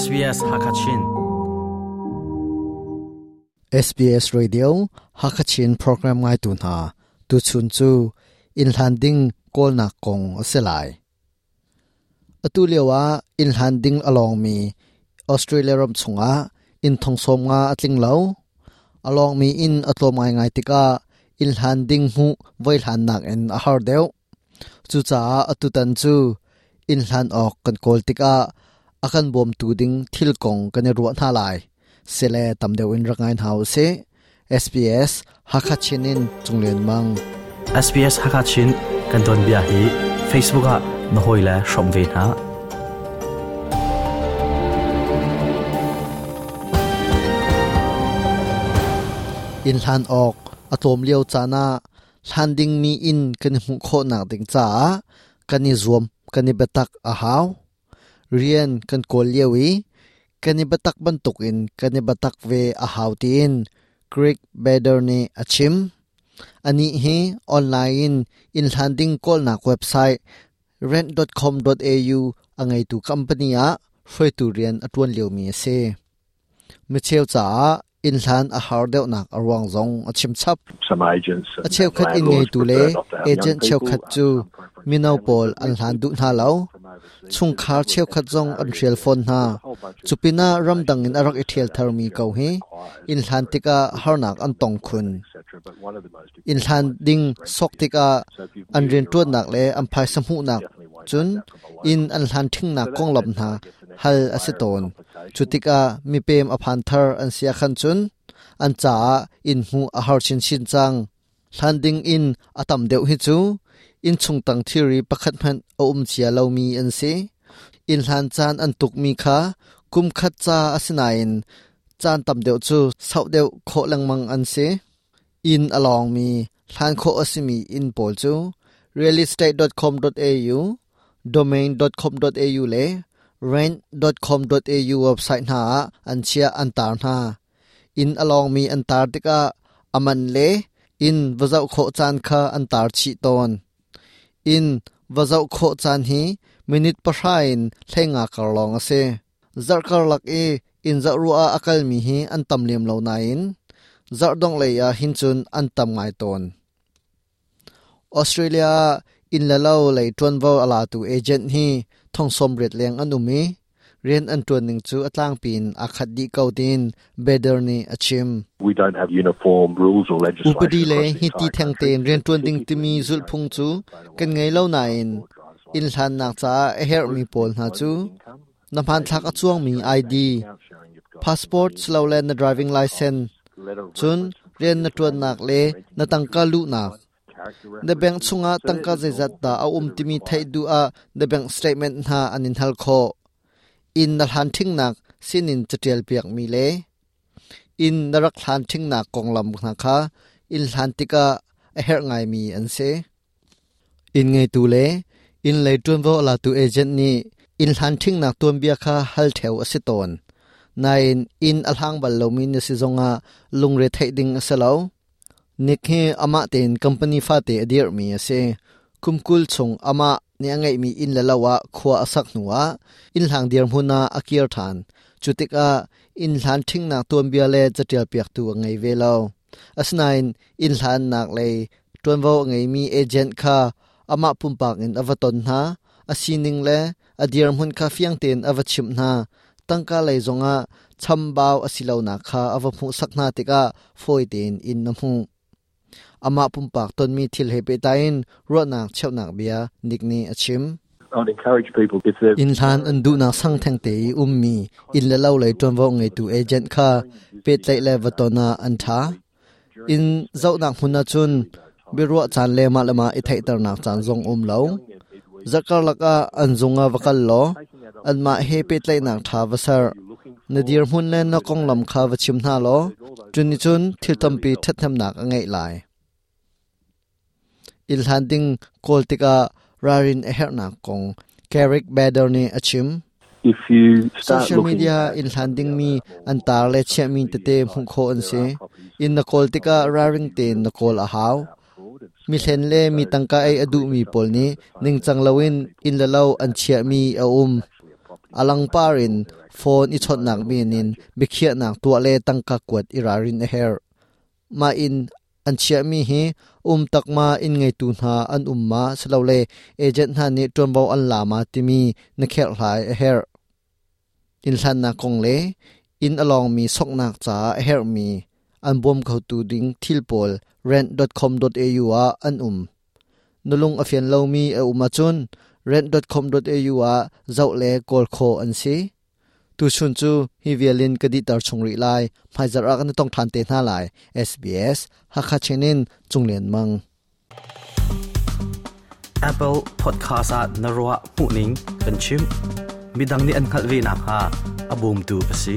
SBS Hakachin SBS Radio Hakachin program ngai tu na tu chun chu in landing kol na kong selai atu lewa in landing along mi Australia ram chunga in thong som nga atling lo along mi in atlomai ngai tika in landing hu voi han nak en a har deu chu cha atu tan chu in hlan ok kan kol tika akan bom tu ding thil kong kan ru na lai. Sele tam deu in rangain hau se SBS hakha chinin chunglen mang. SBS Hakachin kan don bia hi Facebook a no hoila shom ve na in hlan ok atom leo chana hlan ding mi in kan hu kho nak ding cha kan ni zuam kan ni betak a haw rian kan kol lewi kan ni betak ban tuk in kan ni betak ve a haw tin creek better ni achim ani hi online in hlan ding kol nak website rent.com.au angai tu company a hroi tu rian atun leo mi se. Mi cheu cha in hlan a har deuh nak arwang zong a chim chap. Some agents a cheu khat in ngei tu le agent cheu khat chu minau pol an hlan du na lo chung khar cheu khat zong an riel phone na chupina ramdang in arak ethiel thermi ko hi. In hlan tika harnak an tong khun. In hlan ding sok tika an rin tuat nak le an phai samhu nak chun. In an hlan thing na kong lam na hal asiton chutika mi pem a phan thar an sia khan chun. An cha in hu a har chin chin chang. Hlanding in atam deuh hi chu. In chung tang theory pakhat man a um chia lo mi an se in hlan chan an tuk mi kha kum khat cha asina in chan tam deuh chu sau deuh kho lang mang an se in along mi hlan kho asimi in pol chu realestate.com.au domain.com.au le rent.com.au website na an chia an tar na in along mi an tar tika aman le in vazau kho chan kha an tar chi ton in và dậu khổ chan hi, minute pashain thlenga karlong ase zarkar lak e in zarua akal mi hi an tam lem lo na in. Zardong le ya hin chun an tam ngai ton. Australia in la lo le tuan vo ala tu agent hi thong som ret leng anumi rian an tuan ning chu atlang pin akhat di kautin better ni achim we don't have uniform rules or legislation upadi le hi ti thang ten rian tuan ding timi zul phung chu kan ngai lo na in. in hlan nak cha a her mi pol na chu. na phan thak a chuang mi id passport slow land na driving license. chun rian na tuan nak le na tangka lu nak the bank chunga tangka zat da a um timi thai du a the bank statement na anin hal kho in na han thing nak sinin chatial piak mi le. In narak han thing nak konglam na kha. In han tika a her ngai mi an se. In ngai tu le. In le tun vo la tu agent ni, in han thing nak tuam bia kha, hal theu asiton nain in alhang bal lo min si zonga lungre thai ding asalo nikhe ama ten company fa te adir mi ase kumkul chung ama ni angai mi in la lawa khwa asak nuwa. In hlang dir huna akir than. Chutika in hlan thing na tuam bia le chatial piak tu angai velo asnain, in hlan nak le tuan vo ngai mi agent kha, ama pumpak in avaton na asining le adir hun kha fiang ten avachim na tangka le zonga chambao asilo na kha avaphu sakna tika foitin in namu ama pumpak ton mi thil hepe tain ro nak cheu nak bia nikni achim. In than an du na sang thang te ummi in le lo le ton vo ngai tu agent kha pe tlai le watona an tha. In zau nak huna chun biro chan le ma lama i thai tar nak chan zong um lo zakar laka an zunga wakal lo an ma he pe tlai nak tha wasar nadir hun le na kong lam kha wachim na lo. Chuni chun thil tampi thatham nak angai lai il handing koltika rarin eher nak kong Carrick Bader ni achim. If you start social media in handing mi antar le che min te te phung kho an se in na kol tika raring ten na kol a haw mi thlen le mi tangka ai adu mi pol ni ning chang lawin in la law an chia mi a um. Alang parin phone i chot nak min in bikhia nak tua le tangka kwat irarin a her ma in an chia mi hi um tak ma, in ngei tu na an um ma le, agent ha ni ton bo an lama ti mi, na khel hlai a her. In hlan na kong le, in along mi, sok nak cha a her mi, an bom kho tu ding tilpol rent.com.au a an um. Nulung afian lo mi, a uma chun rent.com.au a, zau le, kol kho an si. Tu chun chu hi vialin kadi tar chungri lai phaijar ak an tong than te na lai SBS hakha chenin chunglen mang Apple Podcast at na ro muning kan chim midang ni an khalvi na ha abum tu asi